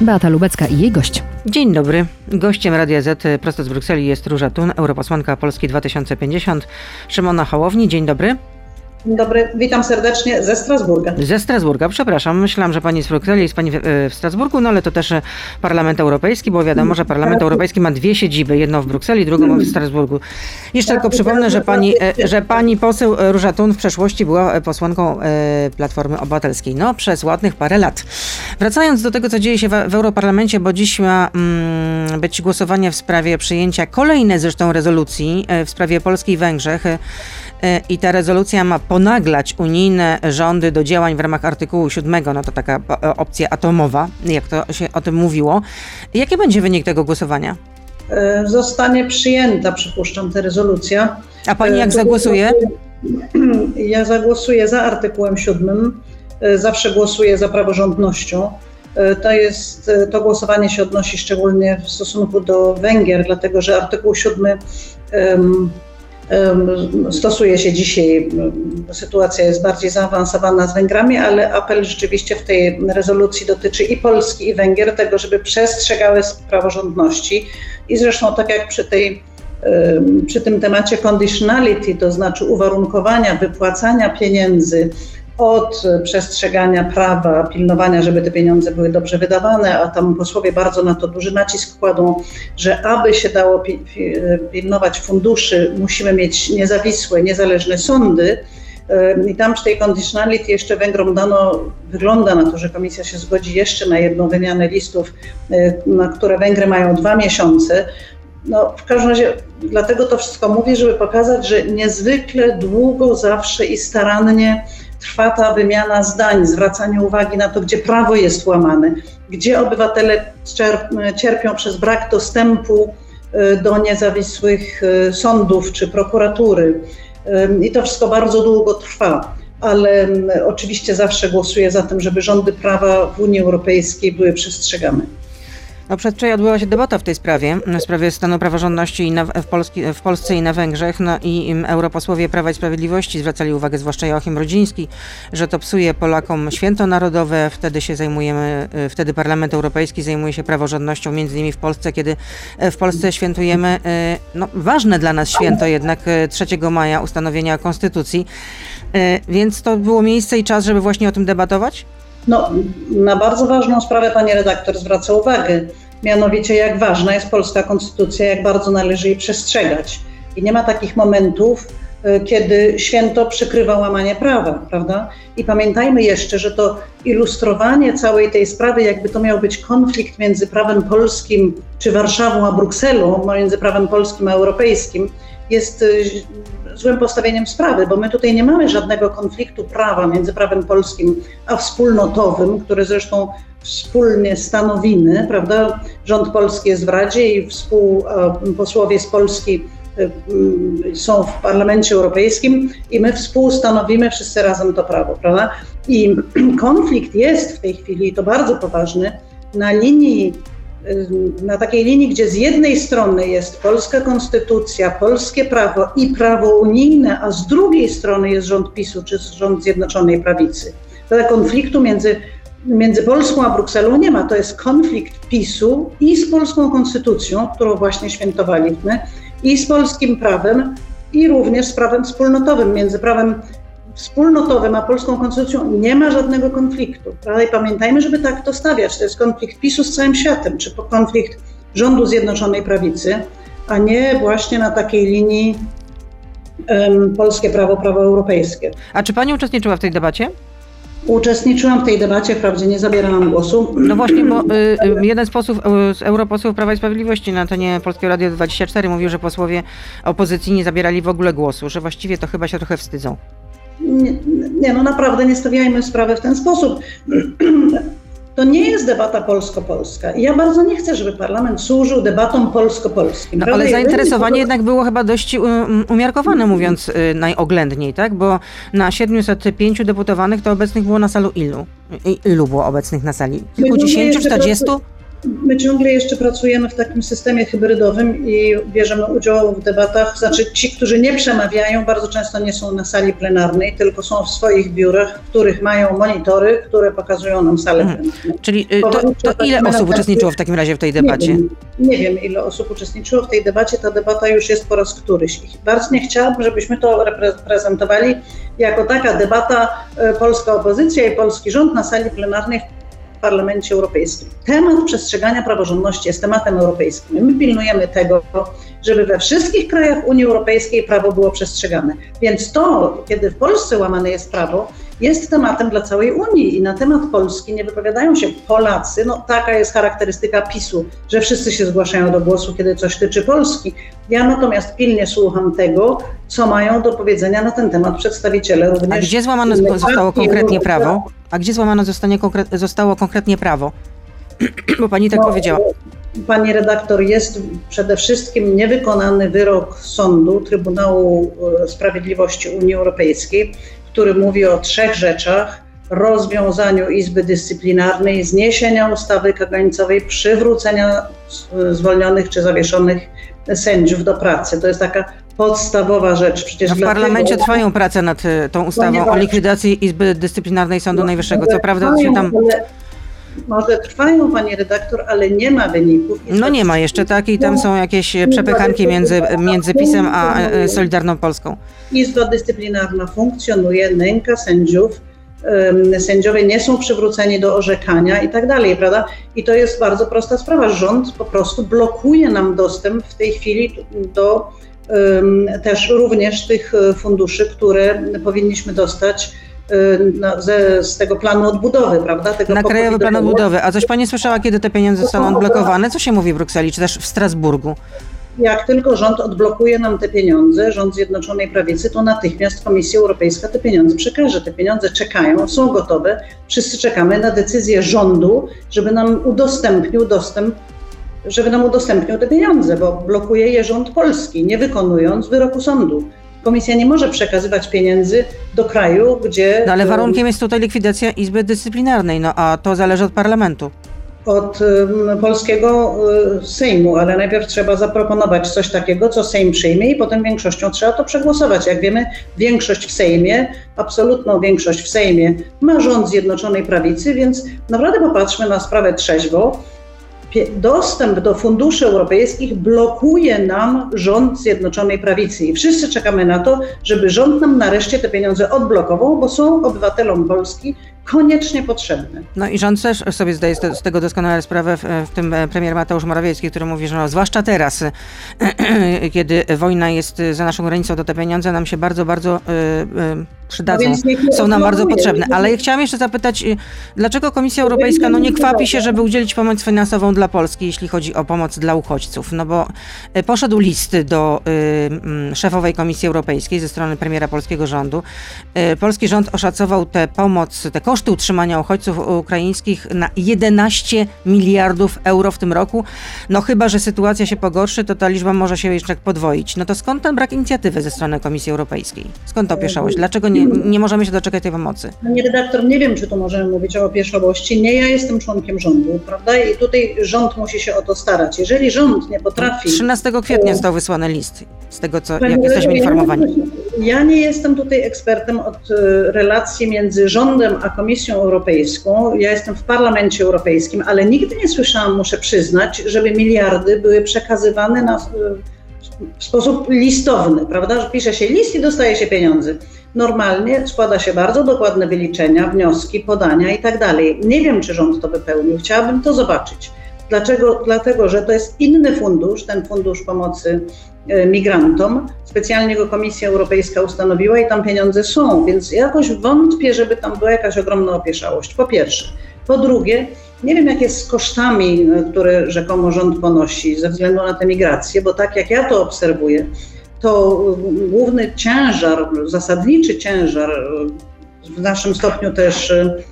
Beata Lubecka i jej gość. Dzień dobry. Gościem Radia Z prosto z Brukseli jest Róża Tun, europosłanka Polski 2050. Szymona Hołowni, dzień dobry. Dzień dobry, witam serdecznie ze Strasburga. Ze Strasburga, przepraszam. Myślałam, że pani z Brukseli, jest pani w, e, w Strasburgu, no ale to też e, Parlament Europejski, bo wiadomo, że Parlament Europejski ma dwie siedziby, jedną w Brukseli, drugą w Strasburgu. Jeszcze tylko przypomnę, że pani, e, że pani poseł Róża Tun w przeszłości była posłanką Platformy Obywatelskiej. No, przez ładnych parę lat. Wracając do tego, co dzieje się w, w Europarlamencie, bo dziś ma mm, być głosowanie w sprawie przyjęcia kolejnej zresztą rezolucji w sprawie Polski i Węgrzech. I ta rezolucja ma ponaglać unijne rządy do działań w ramach artykułu 7, no to taka e, opcja atomowa, jak to się o tym mówiło. Jaki będzie wynik tego głosowania? E, zostanie przyjęta, przypuszczam, ta rezolucja. A pani jak e, zagłosuje? Ja zagłosuję za artykułem 7. Zawsze głosuję za praworządnością. To jest, to głosowanie się odnosi szczególnie w stosunku do Węgier, dlatego że artykuł 7 um, Stosuje się dzisiaj, sytuacja jest bardziej zaawansowana z Węgrami, ale apel rzeczywiście w tej rezolucji dotyczy i Polski, i Węgier, tego, żeby przestrzegały praworządności. I zresztą tak jak przy tej przy tym temacie conditionality, to znaczy uwarunkowania wypłacania pieniędzy od przestrzegania prawa, pilnowania, żeby te pieniądze były dobrze wydawane, a tam posłowie bardzo na to duży nacisk kładą, że aby się dało pilnować funduszy, musimy mieć niezawisłe, niezależne sądy. I tam przy tej conditionality jeszcze Węgrom dano, wygląda na to, że komisja się zgodzi jeszcze na jedną wymianę listów, na które Węgry mają dwa miesiące. No, w każdym razie dlatego to wszystko mówię, żeby pokazać, że niezwykle długo zawsze i starannie trwa ta wymiana zdań, zwracanie uwagi na to, gdzie prawo jest łamane, gdzie obywatele cierpią przez brak dostępu e, do niezawisłych e, sądów czy prokuratury. I to wszystko bardzo długo trwa, ale oczywiście zawsze głosuję za tym, żeby rządy prawa w Unii Europejskiej były przestrzegane. No przedwczoraj odbyła się debata w tej sprawie, w sprawie stanu praworządności na, w, Polski, w, Polsce i na Węgrzech. No i europosłowie Prawa i Sprawiedliwości zwracali uwagę, zwłaszcza Joachim Rodziński, że to psuje Polakom święto narodowe. Wtedy się zajmujemy, e, wtedy Parlament Europejski zajmuje się praworządnością, między innymi w Polsce, kiedy e, w Polsce świętujemy e, no, ważne dla nas święto jednak 3 maja ustanowienia Konstytucji. Więc to było miejsce i czas, żeby właśnie o tym debatować? No, na bardzo ważną sprawę pani redaktor zwraca uwagę, mianowicie jak ważna jest polska konstytucja, jak bardzo należy jej przestrzegać. I nie ma takich momentów, e, kiedy święto przykrywa łamanie prawa, prawda? I pamiętajmy jeszcze, że to ilustrowanie całej tej sprawy, jakby to miał być konflikt między prawem polskim czy Warszawą a Brukselą, między prawem polskim a europejskim, jest e, złym postawieniem sprawy, bo my tutaj nie mamy żadnego konfliktu prawa między prawem polskim a wspólnotowym, które zresztą wspólnie stanowimy, prawda? Rząd polski jest w Radzie i współposłowie z Polski e, są w Parlamencie Europejskim i my współstanowimy wszyscy razem to prawo, prawda? I konflikt jest w tej chwili, to bardzo poważny, na linii na takiej linii, gdzie z jednej strony jest polska konstytucja, polskie prawo i prawo unijne, a z drugiej strony jest rząd PiSu czy rząd Zjednoczonej Prawicy. Tego konfliktu między, między Polską a Brukselą nie ma. To jest konflikt PiSu i z polską konstytucją, którą właśnie świętowaliśmy, i z polskim prawem, i również z prawem wspólnotowym, między prawem wspólnotowym a polską konstytucją nie ma żadnego konfliktu. I pamiętajmy, żeby tak to stawiać. To jest konflikt PiSu z całym światem, czy konflikt rządu Zjednoczonej Prawicy, a nie właśnie na takiej linii um, polskie prawo, prawo europejskie. A czy pani uczestniczyła w tej debacie? Uczestniczyłam w tej debacie, wprawdzie nie zabierałam głosu. No właśnie, bo y, y, jeden z posłów, y, z europosłów Prawa i Sprawiedliwości na antenie Polskiego Radia 24 mówił, że posłowie opozycji nie zabierali w ogóle głosu, że właściwie to chyba się trochę wstydzą. Nie, nie, no naprawdę nie stawiajmy sprawy w ten sposób. To nie jest debata polsko-polska. Ja bardzo nie chcę, żeby parlament służył debatom polsko-polskim. No, ale zainteresowanie jednak było chyba dość um, umiarkowane, mówiąc y, najoględniej, tak? Bo na 705 deputowanych to obecnych było na salu ilu? Ilu było obecnych na sali? Kilkudziesięciu, czterdziestu? My ciągle jeszcze pracujemy w takim systemie hybrydowym i bierzemy udział w debatach. Znaczy, ci, którzy nie przemawiają, bardzo często nie są na sali plenarnej, tylko są w swoich biurach, w których mają monitory, które pokazują nam salę Mhm. plenarną. Czyli y, to, to ile osób uczestniczyło w takim razie w tej debacie? Nie wiem, nie wiem, ile osób uczestniczyło w tej debacie. Ta debata już jest po raz któryś. I bardzo nie chciałabym, żebyśmy to reprezentowali jako taka debata e, polska opozycja i polski rząd na sali plenarnej w Parlamencie Europejskim. Temat przestrzegania praworządności jest tematem europejskim. My pilnujemy tego, żeby we wszystkich krajach Unii Europejskiej prawo było przestrzegane. Więc to, kiedy w Polsce łamane jest prawo, jest tematem dla całej Unii i na temat Polski nie wypowiadają się Polacy. No, taka jest charakterystyka PiSu, że wszyscy się zgłaszają do głosu, kiedy coś tyczy Polski. Ja natomiast pilnie słucham tego, co mają do powiedzenia na ten temat przedstawiciele również. A gdzie złamane zostało konkretnie prawo? A gdzie złamane zostanie konkre- zostało konkretnie prawo? Bo pani tak No, powiedziała. Pani redaktor, jest przede wszystkim niewykonany wyrok sądu Trybunału e, Sprawiedliwości Unii Europejskiej, który mówi o trzech rzeczach: rozwiązaniu Izby Dyscyplinarnej, zniesienia ustawy kagańcowej, przywrócenia e, zwolnionych czy zawieszonych sędziów do pracy. To jest taka podstawowa rzecz. Przecież No w dlatego- parlamencie trwają prace nad y, tą ustawą o likwidacji Izby Dyscyplinarnej Sądu Najwyższego. Co prawda się tam... ale- Może trwają, pani redaktor, ale nie ma wyników. No nie ma jeszcze takiej, tam są jakieś przepychanki między, między PiSem a e, Solidarną Polską. Izba Dyscyplinarna funkcjonuje, nęka sędziów, sędziowie nie są przywróceni do orzekania i tak dalej, prawda? I to jest bardzo prosta sprawa. Rząd po prostu blokuje nam dostęp w tej chwili do też również tych e, funduszy, które powinniśmy dostać na, ze, z tego planu odbudowy, prawda? Tego Na Krajowy Plan Odbudowy. A coś pani słyszała, kiedy te pieniądze zostaną odblokowane? Co się mówi w Brukseli, czy też w Strasburgu? Jak tylko rząd odblokuje nam te pieniądze, rząd Zjednoczonej Prawicy, to natychmiast Komisja Europejska te pieniądze przekaże. Te pieniądze czekają, są gotowe. Wszyscy czekamy na decyzję rządu, żeby nam udostępnił dostęp, żeby nam udostępnił te pieniądze, bo blokuje je rząd polski, nie wykonując wyroku sądu. Komisja nie może przekazywać pieniędzy do kraju, gdzie. No ale warunkiem jest tutaj likwidacja Izby Dyscyplinarnej, no a to zależy od parlamentu. od polskiego e, Sejmu, ale najpierw trzeba zaproponować coś takiego, co Sejm przyjmie i potem większością trzeba to przegłosować. Jak wiemy, większość w Sejmie, absolutną większość w Sejmie ma rząd Zjednoczonej Prawicy, więc naprawdę popatrzmy na sprawę trzeźwo. Dostęp do funduszy europejskich blokuje nam rząd Zjednoczonej Prawicy. I wszyscy czekamy na to, żeby rząd nam nareszcie te pieniądze odblokował, bo są obywatelom Polski koniecznie potrzebne. No i rząd też sobie zdaje z te- z tego doskonale sprawę, w, tym e, premier Mateusz Morawiecki, który mówi, że no, zwłaszcza teraz, kiedy wojna jest e, za naszą granicą, to te pieniądze nam się bardzo, bardzo e, przydadzą. No Są nam bardzo potrzebne. Ale ja chciałam jeszcze zapytać, dlaczego Komisja Europejska no, nie kwapi się, żeby udzielić pomoc finansową dla Polski, jeśli chodzi o pomoc dla uchodźców? No bo poszedł list do mm, szefowej Komisji Europejskiej ze strony premiera polskiego rządu. Polski rząd oszacował tę pomoc, te koszty utrzymania uchodźców ukraińskich na 11 miliardów euro w tym roku. No chyba, że sytuacja się pogorszy, to ta liczba może się jeszcze podwoić. No to skąd ten brak inicjatywy ze strony Komisji Europejskiej? Skąd ta opieszałość? Dlaczego nie, nie możemy się doczekać tej pomocy? Panie redaktor, nie wiem, czy tu możemy mówić o opieszałości. Nie, ja jestem członkiem rządu, prawda? I tutaj rząd musi się o to starać. Jeżeli rząd nie potrafi. 13 kwietnia został wysłany list, z tego co, Panie jak jesteśmy informowani. Ja nie jestem tutaj ekspertem od e, relacji między rządem a Komisją Europejską. Ja jestem w Parlamencie Europejskim, ale nigdy nie słyszałam, muszę przyznać, żeby miliardy były przekazywane na, e, w sposób listowny, prawda? Że pisze się list i dostaje się pieniądze. Normalnie składa się bardzo dokładne wyliczenia, wnioski, podania i tak dalej. Nie wiem, czy rząd to wypełnił. Chciałabym to zobaczyć. Dlaczego? Dlatego, że to jest inny fundusz, ten fundusz pomocy migrantom. Specjalnie go Komisja Europejska ustanowiła i tam pieniądze są, więc jakoś wątpię, żeby tam była jakaś ogromna opieszałość. Po pierwsze. Po drugie, nie wiem, jak jest z kosztami, e, które rzekomo rząd ponosi ze względu na tę migrację, bo tak jak ja to obserwuję, to e, główny ciężar, zasadniczy ciężar, e, w naszym stopniu też e,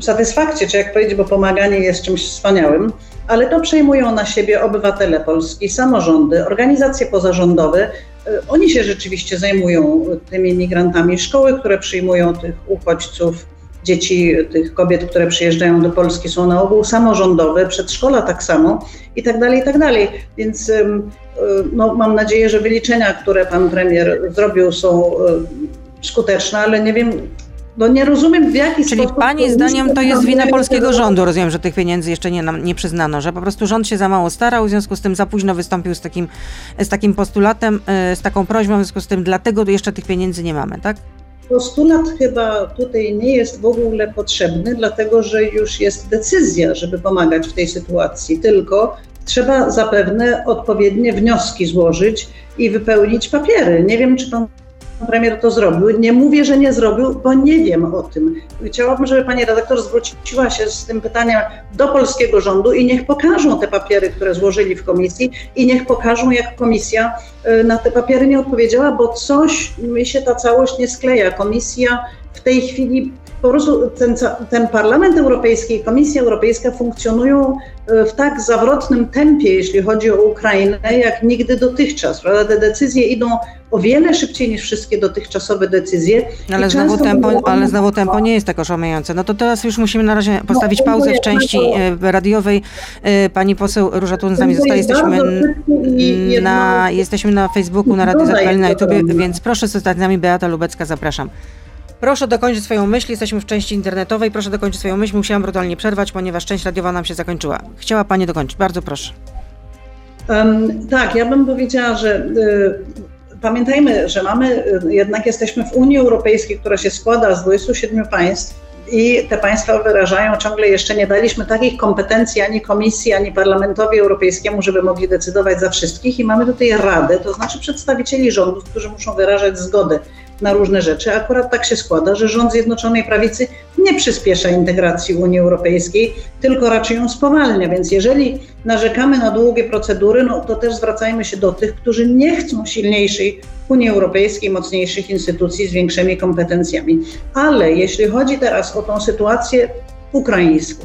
satysfakcję, czy jak powiedzieć, bo pomaganie jest czymś wspaniałym, ale to przejmują na siebie obywatele Polski, samorządy, organizacje pozarządowe. E, Oni się rzeczywiście zajmują tymi migrantami, szkoły, które przyjmują tych uchodźców, dzieci tych kobiet, które przyjeżdżają do Polski są na ogół samorządowe, przedszkola tak samo i tak dalej, i tak dalej. Więc no, mam nadzieję, że wyliczenia, które pan premier zrobił są skuteczne, ale nie wiem, no nie rozumiem w jaki Czyli sposób... Czyli pani zdaniem to jest wina polskiego rządu, rozumiem, że tych pieniędzy jeszcze nie, nam, nie przyznano, że po prostu rząd się za mało starał, w związku z tym za późno wystąpił z takim, z takim postulatem, e, z taką prośbą, w związku z tym dlatego jeszcze tych pieniędzy nie mamy, tak? Postulat chyba tutaj nie jest w ogóle potrzebny, dlatego że już jest decyzja, żeby pomagać w tej sytuacji, tylko trzeba zapewne odpowiednie wnioski złożyć i wypełnić papiery. Nie wiem, czy pan premier to zrobił. Nie mówię, że nie zrobił, bo nie wiem o tym. Chciałabym, żeby pani redaktor zwróciła się z tym pytaniem do polskiego rządu i niech pokażą te papiery, które złożyli w komisji i niech pokażą, jak komisja y, na te papiery nie odpowiedziała, bo coś mi się ta całość nie skleja. Komisja w tej chwili po prostu ten, ten Parlament Europejski i Komisja Europejska funkcjonują e, w tak zawrotnym tempie, jeśli chodzi o Ukrainę, jak nigdy dotychczas. Prawda? Te decyzje idą o wiele szybciej niż wszystkie dotychczasowe decyzje. Ale znowu, tempo, ale znowu tempo nie jest tak oszałamiające. No to teraz już musimy na razie postawić no, pauzę w części e, radiowej. E, pani poseł Róża Tun z nami zostaje. Jesteśmy na, jesteśmy na Facebooku, na Radio na YouTube, więc proszę zostać z nami. Beata Lubecka, zapraszam. Proszę dokończyć swoją myśl, jesteśmy w części internetowej, proszę dokończyć swoją myśl. Musiałam brutalnie przerwać, ponieważ część radiowa nam się zakończyła. Chciała Pani dokończyć, bardzo proszę. Um, tak, ja bym powiedziała, że y, pamiętajmy, że mamy, y, jednak jesteśmy w Unii Europejskiej, która się składa z 27 państw i te państwa wyrażają ciągle jeszcze nie daliśmy takich kompetencji ani Komisji, ani Parlamentowi Europejskiemu, żeby mogli decydować za wszystkich i mamy tutaj Radę, to znaczy przedstawicieli rządów, którzy muszą wyrażać zgodę na różne rzeczy. Akurat tak się składa, że rząd Zjednoczonej Prawicy nie przyspiesza integracji Unii Europejskiej, tylko raczej ją spowalnia. Więc jeżeli narzekamy na długie procedury, no to też zwracajmy się do tych, którzy nie chcą silniejszej Unii Europejskiej, mocniejszych instytucji z większymi kompetencjami. Ale jeśli chodzi teraz o tą sytuację ukraińską,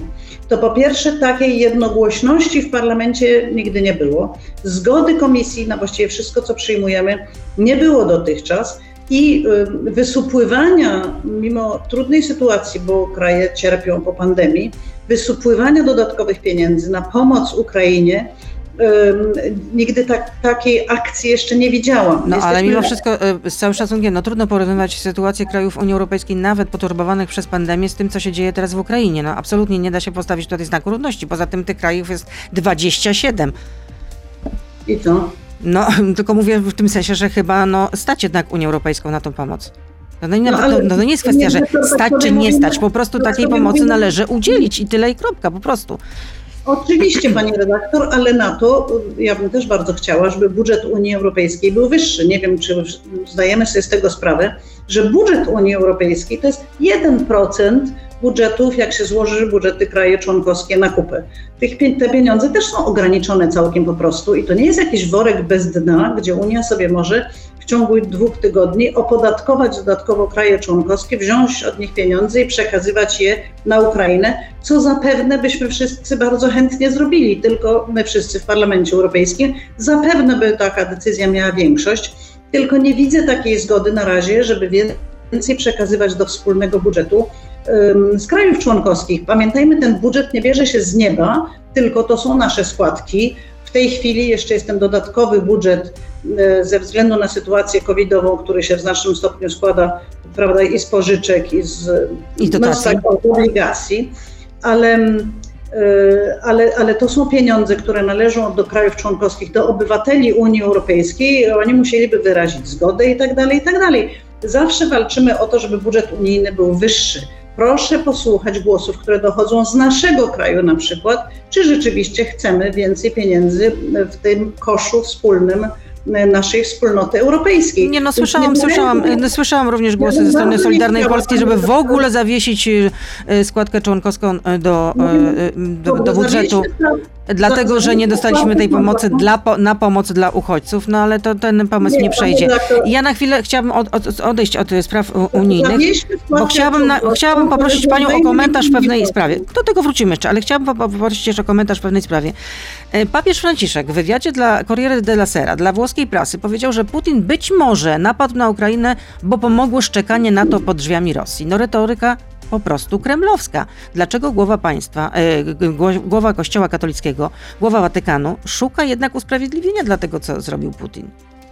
to po pierwsze takiej jednogłośności w parlamencie nigdy nie było. Zgody komisji na właściwie wszystko, co przyjmujemy, nie było dotychczas i y, wysupływania, mimo trudnej sytuacji, bo kraje cierpią po pandemii, wysupływania dodatkowych pieniędzy na pomoc Ukrainie, nigdy tak, takiej akcji jeszcze nie widziałam. No Jesteśmy... ale mimo wszystko, y, z całym szacunkiem, no trudno porównywać sytuację krajów Unii Europejskiej, nawet poturbowanych przez pandemię, z tym, co się dzieje teraz w Ukrainie. No absolutnie nie da się postawić tutaj znaku równości. Poza tym tych krajów jest 27. I co? No, tylko mówię w tym sensie, że chyba no, stać jednak Unię Europejską na tą pomoc. No, no, no, no, to nie jest kwestia, że stać czy nie stać. Po prostu takiej pomocy należy udzielić i tyle i kropka, po prostu. Oczywiście, pani redaktor, ale na to ja bym też bardzo chciała, żeby budżet Unii Europejskiej był wyższy. Nie wiem, czy zdajemy sobie z tego sprawę, że budżet Unii Europejskiej to jest 1% budżetów, jak się złoży budżety kraje członkowskie na kupę. Tych, te pieniądze też są ograniczone całkiem po prostu i to nie jest jakiś worek bez dna, gdzie Unia sobie może w ciągu dwóch tygodni opodatkować dodatkowo kraje członkowskie, wziąć od nich pieniądze i przekazywać je na Ukrainę, co zapewne byśmy wszyscy bardzo chętnie zrobili, tylko my wszyscy w Parlamencie Europejskim zapewne by taka decyzja miała większość, tylko nie widzę takiej zgody na razie, żeby więcej przekazywać do wspólnego budżetu z krajów członkowskich. Pamiętajmy, ten budżet nie bierze się z nieba, tylko to są nasze składki. W tej chwili jeszcze jest ten dodatkowy budżet e, ze względu na sytuację covidową, który się w znacznym stopniu składa prawda, i z pożyczek, i z I dotacji. obligacji, ale, e, ale, ale to są pieniądze, które należą do krajów członkowskich, do obywateli Unii Europejskiej. Oni musieliby wyrazić zgodę i tak dalej, i tak dalej. Zawsze walczymy o to, żeby budżet unijny był wyższy proszę posłuchać głosów, które dochodzą z naszego kraju na przykład, czy rzeczywiście chcemy więcej pieniędzy w tym koszu wspólnym naszej wspólnoty europejskiej. Nie, no słyszałam, nie słyszałam, no, słyszałam również głosy ze strony Solidarnej Polski, żeby w ogóle zawiesić y, składkę członkowską y, do, y, do, do budżetu. Dlatego, że nie dostaliśmy tej pomocy dla, na pomoc dla uchodźców, no ale to ten pomysł nie przejdzie. Ja na chwilę chciałabym od, od, odejść od spraw unijnych, bo chciałabym, na, chciałabym poprosić Panią o komentarz w pewnej sprawie. Do tego wrócimy jeszcze, ale chciałabym poprosić jeszcze o komentarz w pewnej sprawie. E, papież Franciszek w wywiadzie dla Corriere della Sera, dla włoskiej prasy, powiedział, że Putin być może napadł na Ukrainę, bo pomogło szczekanie NATO pod drzwiami Rosji. No retoryka po prostu kremlowska. Dlaczego głowa państwa, e, głowa Kościoła katolickiego, głowa Watykanu szuka jednak usprawiedliwienia dla tego, co zrobił Putin?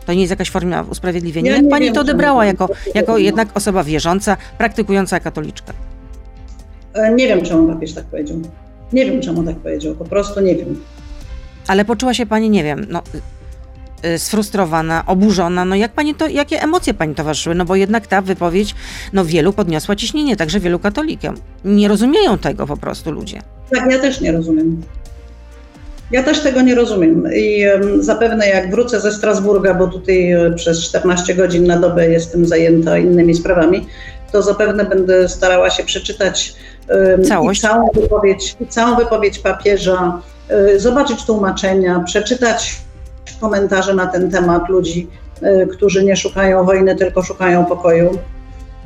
To nie jest jakaś forma usprawiedliwienia. Ja Jak pani wiem, to odebrała jako, jako jednak osoba wierząca, praktykująca katoliczka? E, Nie wiem, czemu papież tak powiedział. Nie wiem, czemu tak powiedział. Po prostu nie wiem. Ale poczuła się pani, nie wiem, no, sfrustrowana, oburzona. No jak pani to, jakie emocje pani towarzyszyły? No bo jednak ta wypowiedź, no wielu podniosła ciśnienie, także wielu katolikom. Nie rozumieją tego po prostu ludzie. Tak, ja też nie rozumiem. Ja też tego nie rozumiem i zapewne jak wrócę ze Strasburga, bo tutaj e, przez 14 godzin na dobę jestem zajęta innymi sprawami, to zapewne będę starała się przeczytać Całość. Całą, wypowiedź, całą wypowiedź papieża, e, zobaczyć tłumaczenia, przeczytać komentarze na ten temat ludzi, e, którzy nie szukają wojny, tylko szukają pokoju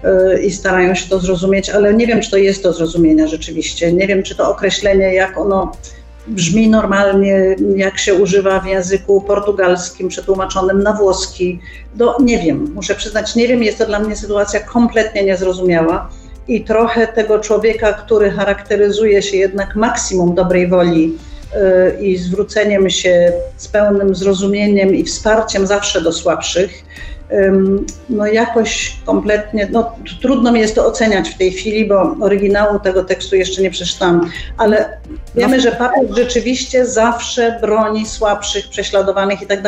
e, i starają się to zrozumieć, ale nie wiem, czy to jest do zrozumienia rzeczywiście. Nie wiem, czy to określenie, jak ono brzmi normalnie, jak się używa w języku portugalskim przetłumaczonym na włoski. No nie wiem, muszę przyznać, nie wiem, jest to dla mnie sytuacja kompletnie niezrozumiała i trochę tego człowieka, który charakteryzuje się jednak maksimum dobrej woli i zwróceniem się z pełnym zrozumieniem i wsparciem zawsze do słabszych, no jakoś kompletnie, no trudno mi jest to oceniać w tej chwili, bo oryginału tego tekstu jeszcze nie przeczytałam, ale wiemy, że papież rzeczywiście zawsze broni słabszych, prześladowanych i tak.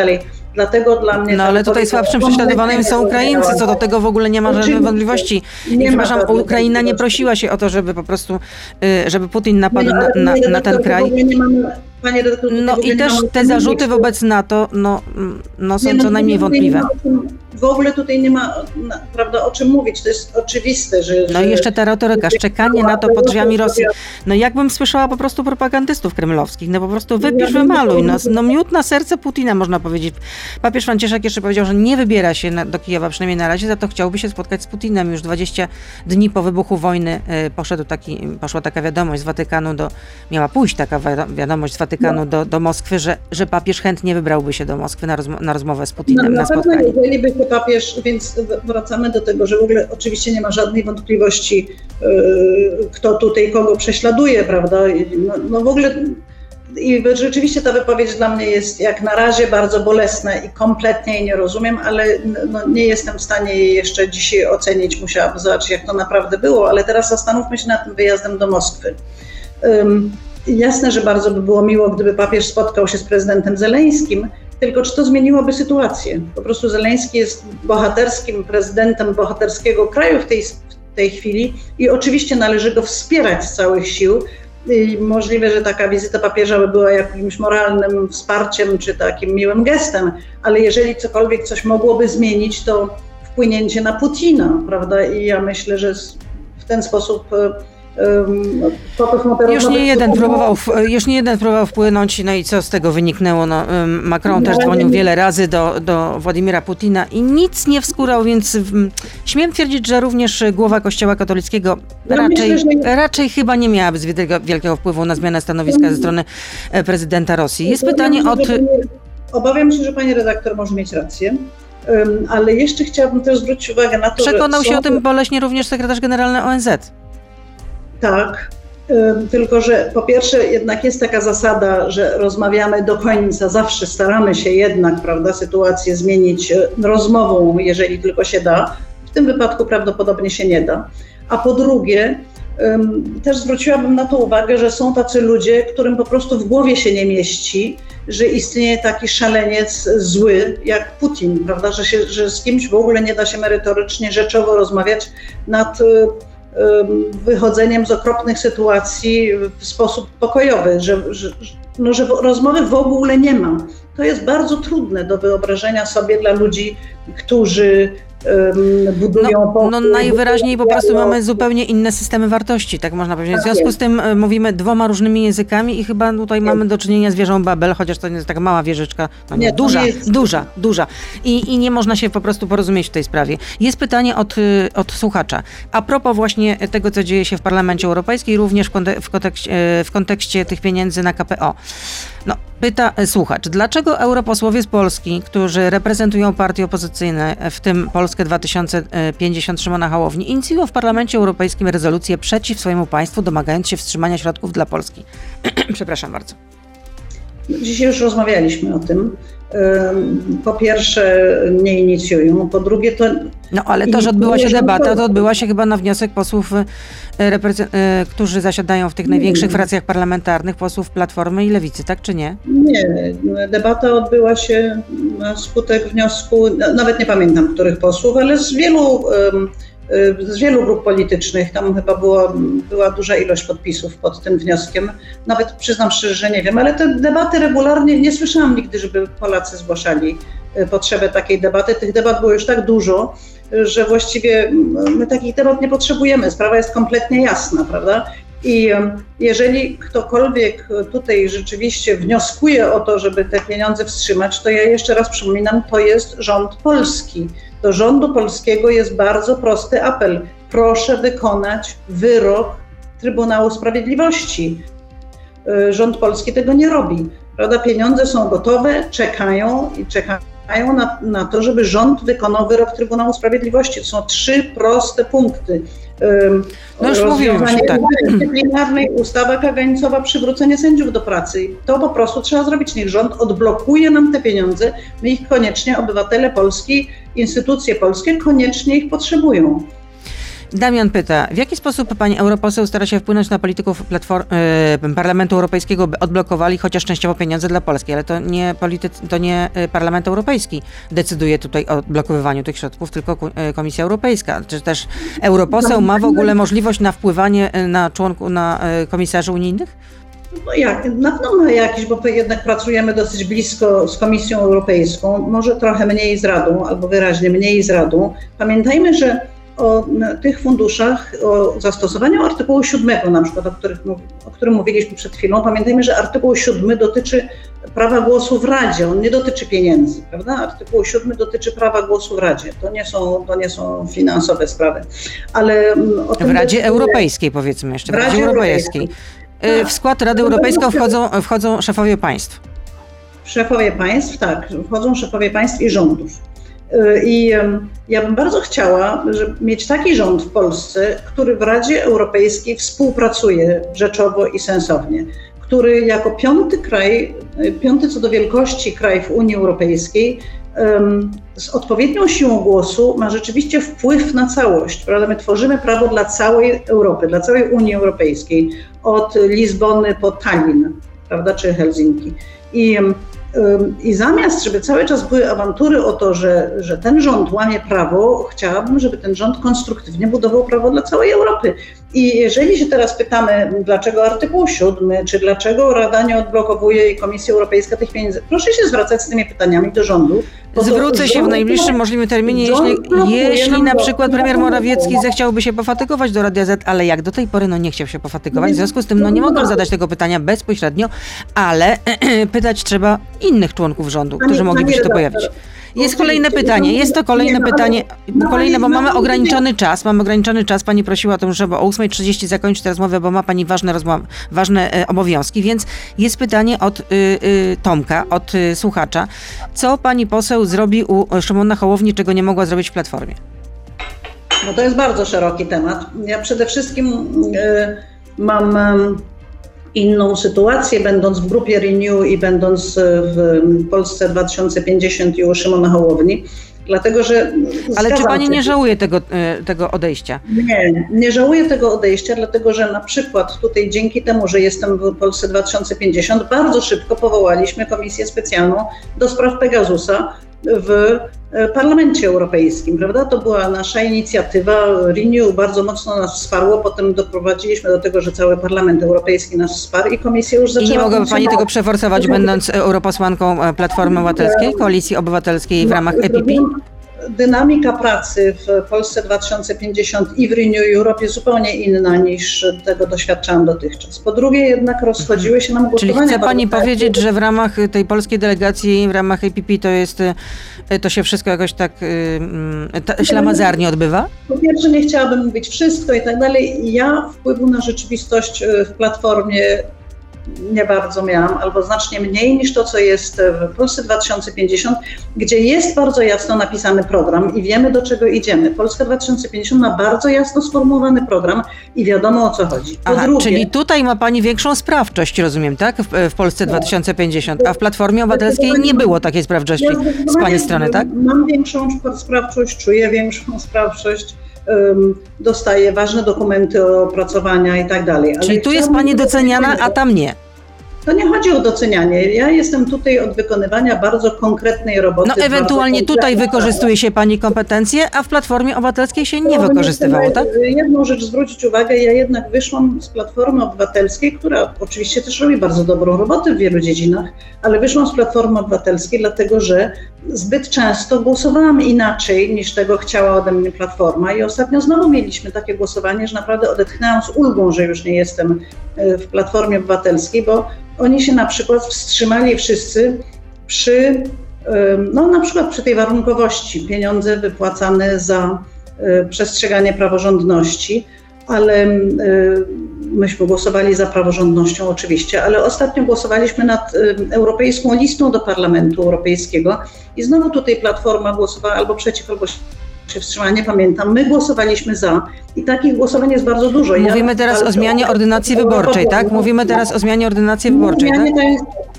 Dlatego dla mnie... No ale tutaj słabszym prześladowanym są Ukraińcy, co do tego w ogóle nie ma Oczywiście. wątpliwości. Nie przepraszam, Ukraina nie prosiła się o to, żeby po prostu, y, żeby Putin napadł No, na, na, na ten kraj. nie No i nie też te zarzuty mówić. wobec NATO, no, no są Nie, co no, najmniej ogóle nie wątpliwe. W ogóle tutaj nie ma prawda, o czym mówić. To jest oczywiste, że. No i jeszcze ta retoryka, szczekanie na to pod drzwiami Rosji. No jakbym słyszała po prostu propagandystów kremlowskich, no po prostu wypisz, wymaluj, no, powiedziała- no miód na serce Putina można powiedzieć. Papież Franciszek jeszcze powiedział, że nie wybiera się na, do Kijowa, przynajmniej na razie, za to chciałby się spotkać z Putinem. Już 20 dni po wybuchu wojny y, poszedł taki, poszła taka wiadomość z Watykanu do, miała pójść taka wi- wiadomość z Watykanu do, do Moskwy, że, że papież chętnie wybrałby się do Moskwy na, rozmo- na rozmowę z No, Putinem, na na pewno spotkanie. jeżeli by się papież, więc wracamy do tego, że w ogóle oczywiście nie ma żadnej wątpliwości, yy, kto tutaj kogo prześladuje, prawda? No, no w ogóle i rzeczywiście ta wypowiedź dla mnie jest jak na razie bardzo bolesna i kompletnie jej nie rozumiem, ale no, nie jestem w stanie jej jeszcze dzisiaj ocenić. Musiałabym zobaczyć, jak to naprawdę było, ale teraz zastanówmy się nad tym wyjazdem do Moskwy. Ym, Jasne, że bardzo by było miło, gdyby papież spotkał się z prezydentem Zeleńskim, tylko czy to zmieniłoby sytuację? Po prostu Zeleński jest bohaterskim prezydentem bohaterskiego kraju w tej, w tej chwili i oczywiście należy go wspierać z całych sił. I możliwe, że taka wizyta papieża by była jakimś moralnym wsparciem czy takim miłym gestem, ale jeżeli cokolwiek coś mogłoby zmienić, to wpłynięcie na Putina, prawda? I ja myślę, że w ten sposób Monterowa Już nie jeden próbował- w- już nie jeden próbował wpłynąć, no i co z tego wyniknęło? No, Macron też No, dzwonił wiele razy do, do Władimira Putina i nic nie wskórał, więc śmiem twierdzić, że również głowa Kościoła katolickiego Ja raczej, raczej chyba nie miałaby zbyt wielkiego- wpływu na zmianę stanowiska ze strony e, prezydenta Rosji. Jest pytanie się, od... Obawiam się, że pani redaktor może mieć rację, ale jeszcze chciałabym też zwrócić uwagę na to, Przekonał że się są- o tym boleśnie również sekretarz generalny ONZ. Tak, tylko że po pierwsze jednak jest taka zasada, że rozmawiamy do końca, zawsze staramy się jednak, prawda, sytuację zmienić e, rozmową, jeżeli tylko się da. W tym wypadku prawdopodobnie się nie da. A po drugie, też zwróciłabym na to uwagę, że są tacy ludzie, którym po prostu w głowie się nie mieści, że istnieje taki szaleniec zły jak Putin, prawda, że, się, że z kimś w ogóle nie da się merytorycznie, rzeczowo rozmawiać nad ym, wychodzeniem z okropnych sytuacji w sposób pokojowy, że, że, no, że rozmowy w ogóle nie ma. To jest bardzo trudne do wyobrażenia sobie dla ludzi, którzy budują No, no najwyraźniej po prostu mamy zupełnie inne systemy wartości, tak można powiedzieć. W Tak związku z tym e, mówimy dwoma różnymi językami i chyba tutaj mamy do czynienia z wieżą Babel, chociaż to nie jest taka mała wieżyczka, no nie, Nie, duża, jest- duża, duża. I, I nie można się po prostu porozumieć w tej sprawie. Jest pytanie od, y, od słuchacza. A propos właśnie tego, co dzieje się w Parlamencie Europejskim, również w, konte- w, kontekście, w kontekście tych pieniędzy na KPO. No, Pyta e, słuchacz, dlaczego europosłowie z Polski, którzy reprezentują partie opozycyjne, w tym Polskę 2050 Szymona Hołowni, inicjują w Parlamencie Europejskim rezolucję przeciw swojemu państwu, domagając się wstrzymania środków dla Polski? Przepraszam bardzo. Dzisiaj już rozmawialiśmy o tym. Po pierwsze, nie inicjują, po drugie, to. No ale to, że odbyła się debata, to odbyła się chyba na wniosek posłów, e, e, którzy zasiadają w tych największych fracjach parlamentarnych, posłów Platformy i Lewicy, tak czy nie? Nie. Debata odbyła się na skutek wniosku, nawet nie pamiętam których posłów, ale z wielu z wielu grup politycznych. Tam chyba było, była duża ilość podpisów pod tym wnioskiem. Nawet przyznam szczerze, że nie wiem, ale te debaty regularnie nie słyszałam nigdy, żeby Polacy zgłaszali e, potrzebę takiej debaty. Tych debat było już tak dużo, że właściwie my takich debat nie potrzebujemy. Sprawa jest kompletnie jasna, prawda? I jeżeli ktokolwiek tutaj rzeczywiście wnioskuje o to, żeby te pieniądze wstrzymać, to ja jeszcze raz przypominam, to jest rząd polski do rządu polskiego jest bardzo prosty apel. Proszę wykonać wyrok Trybunału Sprawiedliwości. Y, rząd polski tego nie robi. Prawda? Pieniądze są gotowe, czekają i czekają na, na to, żeby rząd wykonał wyrok Trybunału Sprawiedliwości. To są trzy proste punkty. No już że tak. dyscyplinarnej, ustawa kagańcowa, przywrócenie sędziów do pracy. To po prostu trzeba zrobić. Niech rząd odblokuje nam te pieniądze. My ich koniecznie, obywatele Polski, instytucje polskie koniecznie ich potrzebują. Damian pyta, w jaki sposób pani europoseł stara się wpłynąć na polityków y, Parlamentu Europejskiego, by odblokowali chociaż częściowo pieniądze dla Polski, ale to nie, politycy, to nie e, Parlament Europejski decyduje tutaj o odblokowywaniu tych środków, tylko e, Komisja Europejska. Czy też europoseł ma w ogóle możliwość na wpływanie na członków, na komisarzy unijnych? No jak, na pewno jakiś, bo jednak pracujemy dosyć blisko z Komisją Europejską, może trochę mniej z Radą, albo wyraźnie mniej z Radą. Pamiętajmy, że o tych funduszach, o zastosowaniu artykułu 7, na przykład, o, których, o którym mówiliśmy przed chwilą. Pamiętajmy, że artykuł 7 dotyczy prawa głosu w Radzie, on nie dotyczy pieniędzy, prawda? Artykuł 7 dotyczy prawa głosu w Radzie. To nie są, to nie są finansowe sprawy. Ale mm, w Radzie Europejskiej powiedzmy jeszcze, w Radzie, Radzie Europejskiej. Europejskiej. W skład Rady Europejskiej wchodzą, wchodzą szefowie państw. Szefowie państw, tak, wchodzą szefowie państw i rządów. I ja bym bardzo chciała żeby mieć taki rząd w Polsce, który w Radzie Europejskiej współpracuje rzeczowo i sensownie, który jako piąty kraj, piąty co do wielkości kraj w Unii Europejskiej, z odpowiednią siłą głosu ma rzeczywiście wpływ na całość. Prawda? My tworzymy prawo dla całej Europy, dla całej Unii Europejskiej, od Lizbony po Tallin, prawda, czy Helsinki. I i zamiast, żeby cały czas były awantury o to, że, że ten rząd łamie prawo, chciałabym, żeby ten rząd konstruktywnie budował prawo dla całej Europy. I jeżeli się teraz pytamy, dlaczego artykuł 7, czy dlaczego Rada nie odblokowuje i Komisja Europejska tych pieniędzy, proszę się zwracać z tymi pytaniami do rządu. Zwrócę się w najbliższym możliwym terminie, jeśli, jeśli na przykład premier Morawiecki zechciałby się pofatygować do Radia Z, ale jak do tej pory no nie chciał się pofatygować, w związku z tym no nie mogę zadać tego pytania bezpośrednio, ale pytać trzeba innych członków rządu, którzy mogliby się to pojawić. Jest kolejne pytanie. Jest to kolejne pytanie. Kolejne, bo mamy ograniczony czas. Mamy ograniczony czas. Pani prosiła o to, żeby o 8.30 zakończyć tę rozmowę, bo ma pani ważne, rozmowy, ważne e, obowiązki. Więc jest pytanie od y, y, Tomka, od y, słuchacza. Co pani poseł zrobi u Szymona Hołowni, czego nie mogła zrobić w Platformie? No to jest bardzo szeroki temat. Ja przede wszystkim mam inną sytuację, będąc w grupie Renew i będąc w Polsce 2050 i u Szymona Hołowni. Dlatego, że. Ale czy pani się. nie żałuje tego, e, tego odejścia? Nie, nie żałuję tego odejścia, dlatego że na przykład tutaj dzięki temu, że jestem w Polsce 2050, bardzo szybko powołaliśmy komisję specjalną do spraw Pegasusa, w Parlamencie Europejskim, prawda? To była nasza inicjatywa. Renew bardzo mocno nas wsparło, potem doprowadziliśmy do tego, że cały Parlament Europejski nas wsparł i Komisja już zaczęła... I nie mogłaby Pani tego przeforsować, będąc europosłanką e, Platformy Obywatelskiej, Koalicji Obywatelskiej w ramach EPP? Dynamika pracy w Polsce 2050 i w Renew Europe jest zupełnie inna niż tego doświadczałam dotychczas. Po drugie jednak rozchodziły się nam głosowania. Czyli chce Pani powiedzieć, że w ramach tej polskiej delegacji, w ramach APP to jest, e, to się wszystko jakoś tak y, ślamazarnie odbywa? Po pierwsze nie chciałabym mówić wszystko i tak dalej. Ja wpływu na rzeczywistość e, w Platformie nie bardzo miałam, albo znacznie mniej niż to, co jest w Polsce 2050, gdzie jest bardzo jasno napisany program i wiemy, do czego idziemy. Polska 2050 ma bardzo jasno sformułowany program i wiadomo, o co chodzi. Po Aha, drugie, czyli tutaj ma pani większą sprawczość, rozumiem, tak? W, w Polsce Tak. 2050, a w Platformie Obywatelskiej nie było takiej sprawczości Ja z pani strony, tak? Mam większą sprawczość, czuję większą sprawczość, dostaję ważne dokumenty opracowania i tak dalej. Ale Czyli tu jest pani doceniana, a tam nie. To nie chodzi o docenianie. Ja jestem tutaj od wykonywania bardzo konkretnej roboty. No ewentualnie tutaj wykorzystuje się pani kompetencje, a w Platformie Obywatelskiej się nie No, wykorzystywało, tak? Jedną rzecz zwrócić uwagę, ja jednak wyszłam z Platformy Obywatelskiej, która oczywiście też robi bardzo dobrą robotę w wielu dziedzinach, ale wyszłam z Platformy Obywatelskiej dlatego, że zbyt często głosowałam inaczej niż tego chciała ode mnie Platforma i ostatnio znowu mieliśmy takie głosowanie, że naprawdę odetchnęłam z ulgą, że już nie jestem e, w Platformie Obywatelskiej, bo oni się na przykład wstrzymali wszyscy przy, no na przykład przy tej warunkowości, pieniądze wypłacane za e, przestrzeganie praworządności, ale e, myśmy głosowali za praworządnością oczywiście, ale ostatnio głosowaliśmy nad e, Europejską Listą do Parlamentu Europejskiego i znowu tutaj Platforma głosowała albo przeciw, albo się wstrzymała, nie pamiętam. My głosowaliśmy za i takich głosowań jest bardzo dużo. Ja Mówimy teraz o zmianie ordynacji wyborczej, tak? Mówimy teraz o zmianie ordynacji wyborczej, tak?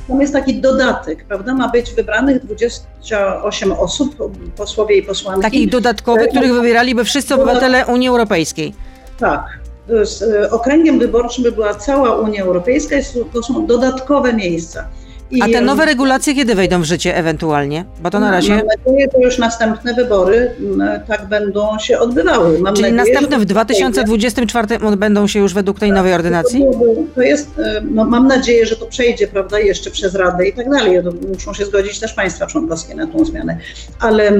Tam jest taki dodatek, prawda? Ma być wybranych 28 osób, posłowie i posłanki. Takich dodatkowych, których wybieraliby wszyscy obywatele Unii Europejskiej. Tak. Z e, okręgiem wyborczym by była cała Unia Europejska, to są dodatkowe miejsca. I, A te nowe regulacje kiedy wejdą w życie ewentualnie? Bo to na razie... Mam nadzieję, że już następne wybory m, tak będą się odbywały. Mam Czyli nadzieję, następne w 2024 odbędą się już według tej nowej ordynacji? To To jest, e, no mam nadzieję, że to przejdzie, prawda, jeszcze przez Radę i tak dalej. To Muszą się zgodzić też państwa członkowskie na tą zmianę. Ale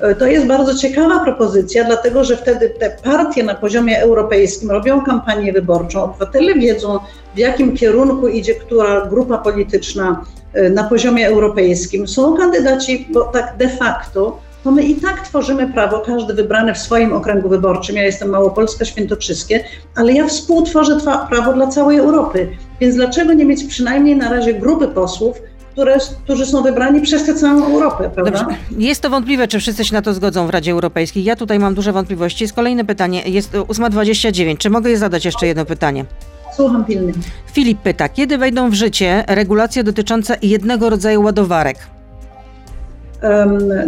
e, to jest bardzo ciekawa propozycja, dlatego że wtedy te partie na poziomie europejskim robią kampanię wyborczą, obywatele wiedzą, w jakim kierunku idzie która grupa polityczna na poziomie europejskim. Są kandydaci, bo tak de facto to my i tak tworzymy prawo, każdy wybrany w swoim okręgu wyborczym. Ja jestem Małopolska, Świętokrzyskie, ale ja współtworzę prawo dla całej Europy. Więc dlaczego nie mieć przynajmniej na razie grupy posłów, które, którzy są wybrani przez tę całą Europę, prawda? Dobrze. Jest to wątpliwe, czy wszyscy się na to zgodzą w Radzie Europejskiej. Ja tutaj mam duże wątpliwości. Jest kolejne pytanie. Jest e, 8.29. Czy mogę zadać jeszcze jedno pytanie? Słucham pilnie. Filip pyta, kiedy wejdą w życie regulacje dotyczące jednego rodzaju ładowarek?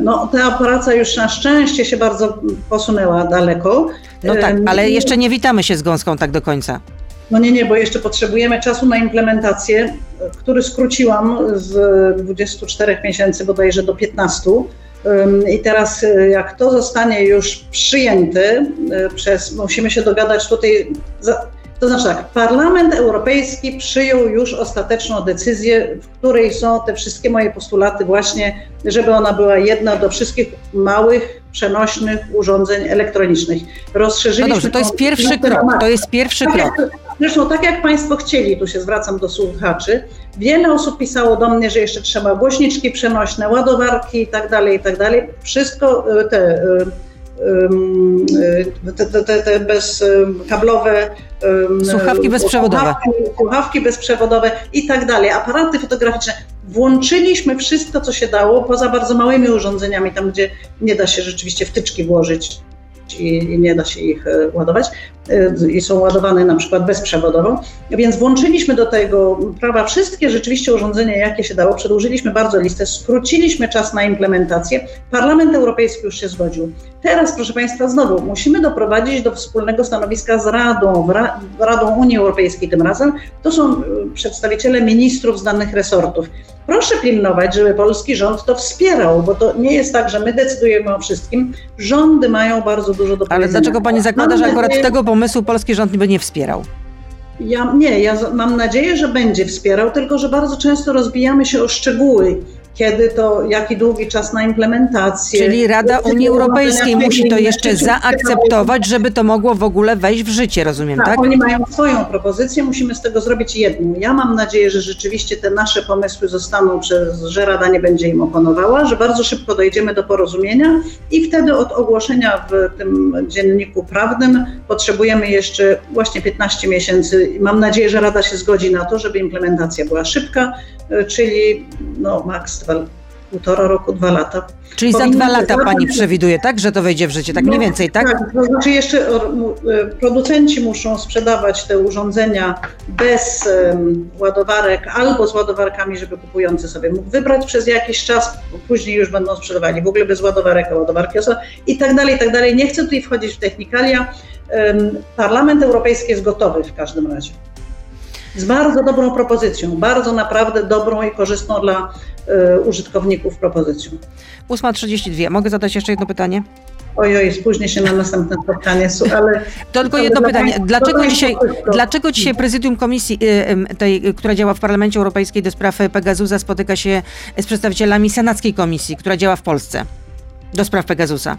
No, ta operacja już na szczęście się bardzo posunęła daleko. No tak, ale jeszcze nie witamy się z gąską tak do końca. No nie, nie, bo jeszcze potrzebujemy czasu na implementację, który skróciłam z 24 miesięcy bodajże do 15. Ym, I teraz, y, jak to zostanie już przyjęte y, przez, musimy się dogadać tutaj. Za, to znaczy tak, Parlament Europejski przyjął już ostateczną decyzję, w której są te wszystkie moje postulaty, właśnie, żeby ona była jedna do wszystkich małych, przenośnych urządzeń elektronicznych. No Rozszerzyliśmy dobrze, to jest pierwszy krok. To jest pierwszy tak krok. jak, zresztą tak jak Państwo chcieli, tu się zwracam do słuchaczy, wiele osób pisało do mnie, że jeszcze trzeba głośniczki przenośne, ładowarki i tak dalej, i tak dalej. Wszystko y, te, y, te, te, te, bezkablowe Słuchawki bezprzewodowe. Słuchawki, słuchawki bezprzewodowe i tak dalej, aparaty fotograficzne. Włączyliśmy wszystko, co się dało, poza bardzo małymi urządzeniami, tam gdzie nie da się rzeczywiście wtyczki włożyć i, nie da się ich e, ładować e, i są ładowane na przykład bezprzewodowo. Więc włączyliśmy do tego prawa wszystkie rzeczywiście urządzenia, jakie się dało. Przedłużyliśmy bardzo listę, skróciliśmy czas na implementację. Parlament Europejski już się zgodził. Teraz, proszę Państwa, znowu musimy doprowadzić do wspólnego stanowiska z Radą, Radą Unii Europejskiej tym razem. To są e, przedstawiciele ministrów z danych resortów. Proszę pilnować, żeby polski rząd to wspierał, bo to nie jest tak, że my decydujemy o wszystkim. Rządy mają bardzo dużo do Ale powiedzenia. dlaczego pani zakłada, że akurat tego pomysłu polski rząd by nie wspierał? Ja, nie, ja mam nadzieję, że będzie wspierał, tylko że bardzo często rozbijamy się o szczegóły kiedy to, jaki długi czas na implementację. Czyli Rada Unii Europejskiej musi to jeszcze zaakceptować, żeby to mogło w ogóle wejść w życie, rozumiem, Tak, tak? oni mają swoją propozycję, musimy z tego zrobić jedną. Ja mam nadzieję, że rzeczywiście te nasze pomysły zostaną przez, że Rada nie będzie im oponowała, że bardzo szybko dojdziemy do porozumienia i wtedy od ogłoszenia w tym dzienniku prawnym potrzebujemy jeszcze właśnie 15 miesięcy. Mam nadzieję, że Rada się zgodzi na to, żeby implementacja była szybka, y, czyli no maks dwa, półtora roku, dwa lata. Czyli za dwa lata pani przewiduje, tak, że to wejdzie w życie, tak mniej No, więcej, tak? Tak, to znaczy jeszcze mu- e, producenci muszą sprzedawać te urządzenia bez em, ładowarek albo z ładowarkami, żeby kupujący sobie mógł wybrać przez jakiś czas, bo później już będą sprzedawali w ogóle bez ładowarek, a ładowarki i tak dalej, i tak dalej. Nie chcę tutaj wchodzić w technikalia. Em, Parlament Europejski jest gotowy w każdym razie. Z bardzo dobrą propozycją, bardzo naprawdę dobrą i korzystną dla e, użytkowników propozycją. 8.32. Mogę zadać jeszcze jedno pytanie? Ojoj, spóźnię się na następne spotkanie, ale tylko jedno pytanie. Dlaczego dla dzisiaj, dlaczego dzisiaj prezydium komisji y, tej, y, która działa w Parlamencie Europejskim do spraw Pegasusa spotyka się z przedstawicielami senackiej komisji, która działa w Polsce do spraw Pegasusa?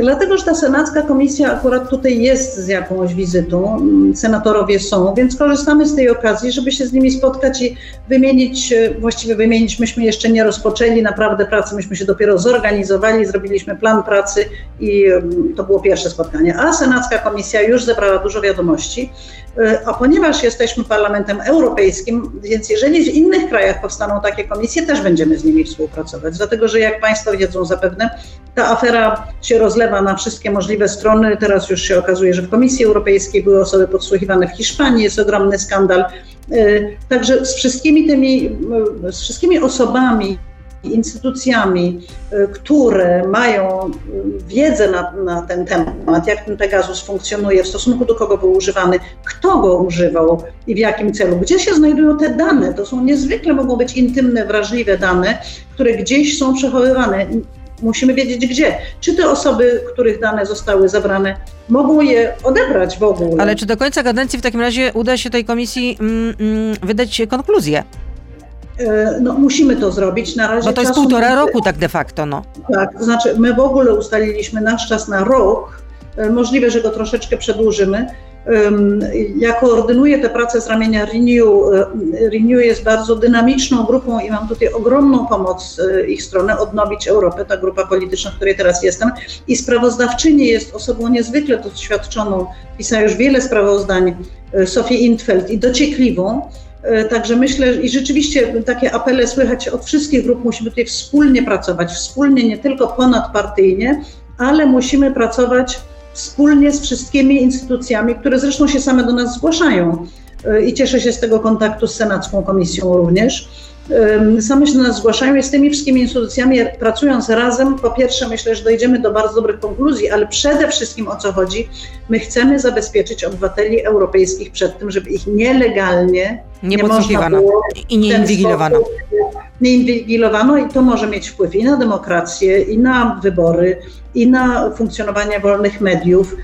Dlatego, że ta senacka komisja akurat tutaj jest z jakąś wizytą, mm, senatorowie są, więc korzystamy z tej okazji, żeby się z nimi spotkać i wymienić, e, właściwie wymienić, myśmy jeszcze nie rozpoczęli naprawdę pracy, myśmy się dopiero zorganizowali, zrobiliśmy plan pracy i to było pierwsze spotkanie. A senacka komisja już zebrała dużo wiadomości, a ponieważ jesteśmy Parlamentem Europejskim, więc jeżeli w innych krajach powstaną takie komisje, też będziemy z nimi współpracować, dlatego że jak Państwo wiedzą zapewne, ta afera się rozlewa na wszystkie możliwe strony. Teraz już się okazuje, że w Komisji Europejskiej były osoby podsłuchiwane w Hiszpanii, jest ogromny skandal. Y, Także z wszystkimi tymi, y, z wszystkimi osobami, instytucjami, y, które mają y, wiedzę na, na ten temat, jak ten Pegasus funkcjonuje, w stosunku do kogo był używany, kto go używał i w jakim celu, gdzie się znajdują te dane. To są niezwykle mogą być intymne, wrażliwe dane, które gdzieś są przechowywane. Musimy wiedzieć gdzie. Czy te osoby, których dane zostały zabrane, mogą je odebrać w ogóle? Ale czy do końca kadencji w takim razie uda się tej komisji mm, mm, wydać konkluzję? E, No, musimy to zrobić. Na razie Bo to jest półtora nie- roku tak de facto, no. Tak, to znaczy my w ogóle ustaliliśmy nasz czas na rok. E, Możliwe, że go troszeczkę przedłużymy. Ym, Ja koordynuję te prace z ramienia Renew. E, Renew jest bardzo dynamiczną grupą i mam tutaj ogromną pomoc ich strony, Odnowić Europę, ta grupa polityczna, w której teraz jestem. I sprawozdawczyni jest osobą niezwykle doświadczoną, pisała już wiele sprawozdań, Sophie Intfeld i dociekliwą. E, Także myślę, i rzeczywiście takie apele słychać od wszystkich grup, musimy tutaj wspólnie pracować, wspólnie, nie tylko ponadpartyjnie, ale musimy pracować wspólnie z wszystkimi instytucjami, które zresztą się same do nas zgłaszają. E, I cieszę się z tego kontaktu z Senacką Komisją również. Same się do nas zgłaszają. I z tymi wszystkimi instytucjami pracując razem, po pierwsze myślę, że dojdziemy do bardzo dobrych konkluzji, ale przede wszystkim o co chodzi, my chcemy zabezpieczyć obywateli europejskich przed tym, żeby ich nielegalnie Nie można podsłuchiwano było i nie inwigilowano. sposób, Nie inwigilowano i to może mieć wpływ i na demokrację, i na wybory, i na funkcjonowanie wolnych mediów,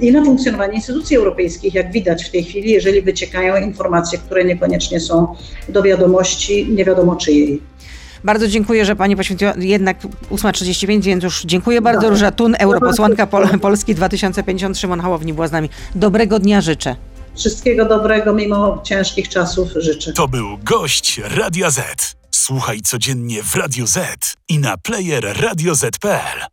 i na funkcjonowanie instytucji europejskich, jak widać w tej chwili, jeżeli wyciekają informacje, które niekoniecznie są do wiadomości, nie wiadomo czyjej. Bardzo dziękuję, że Pani poświęciła jednak 8.35, więc już dziękuję bardzo. Dobra. Róża Tun, europosłanka Pol Polski 2050, Szymon Hołowni była z nami. Dobrego dnia życzę. Wszystkiego dobrego mimo ciężkich czasów życzę. To był gość Radia Z. Słuchaj codziennie w Radio Z i na player radioz.pl.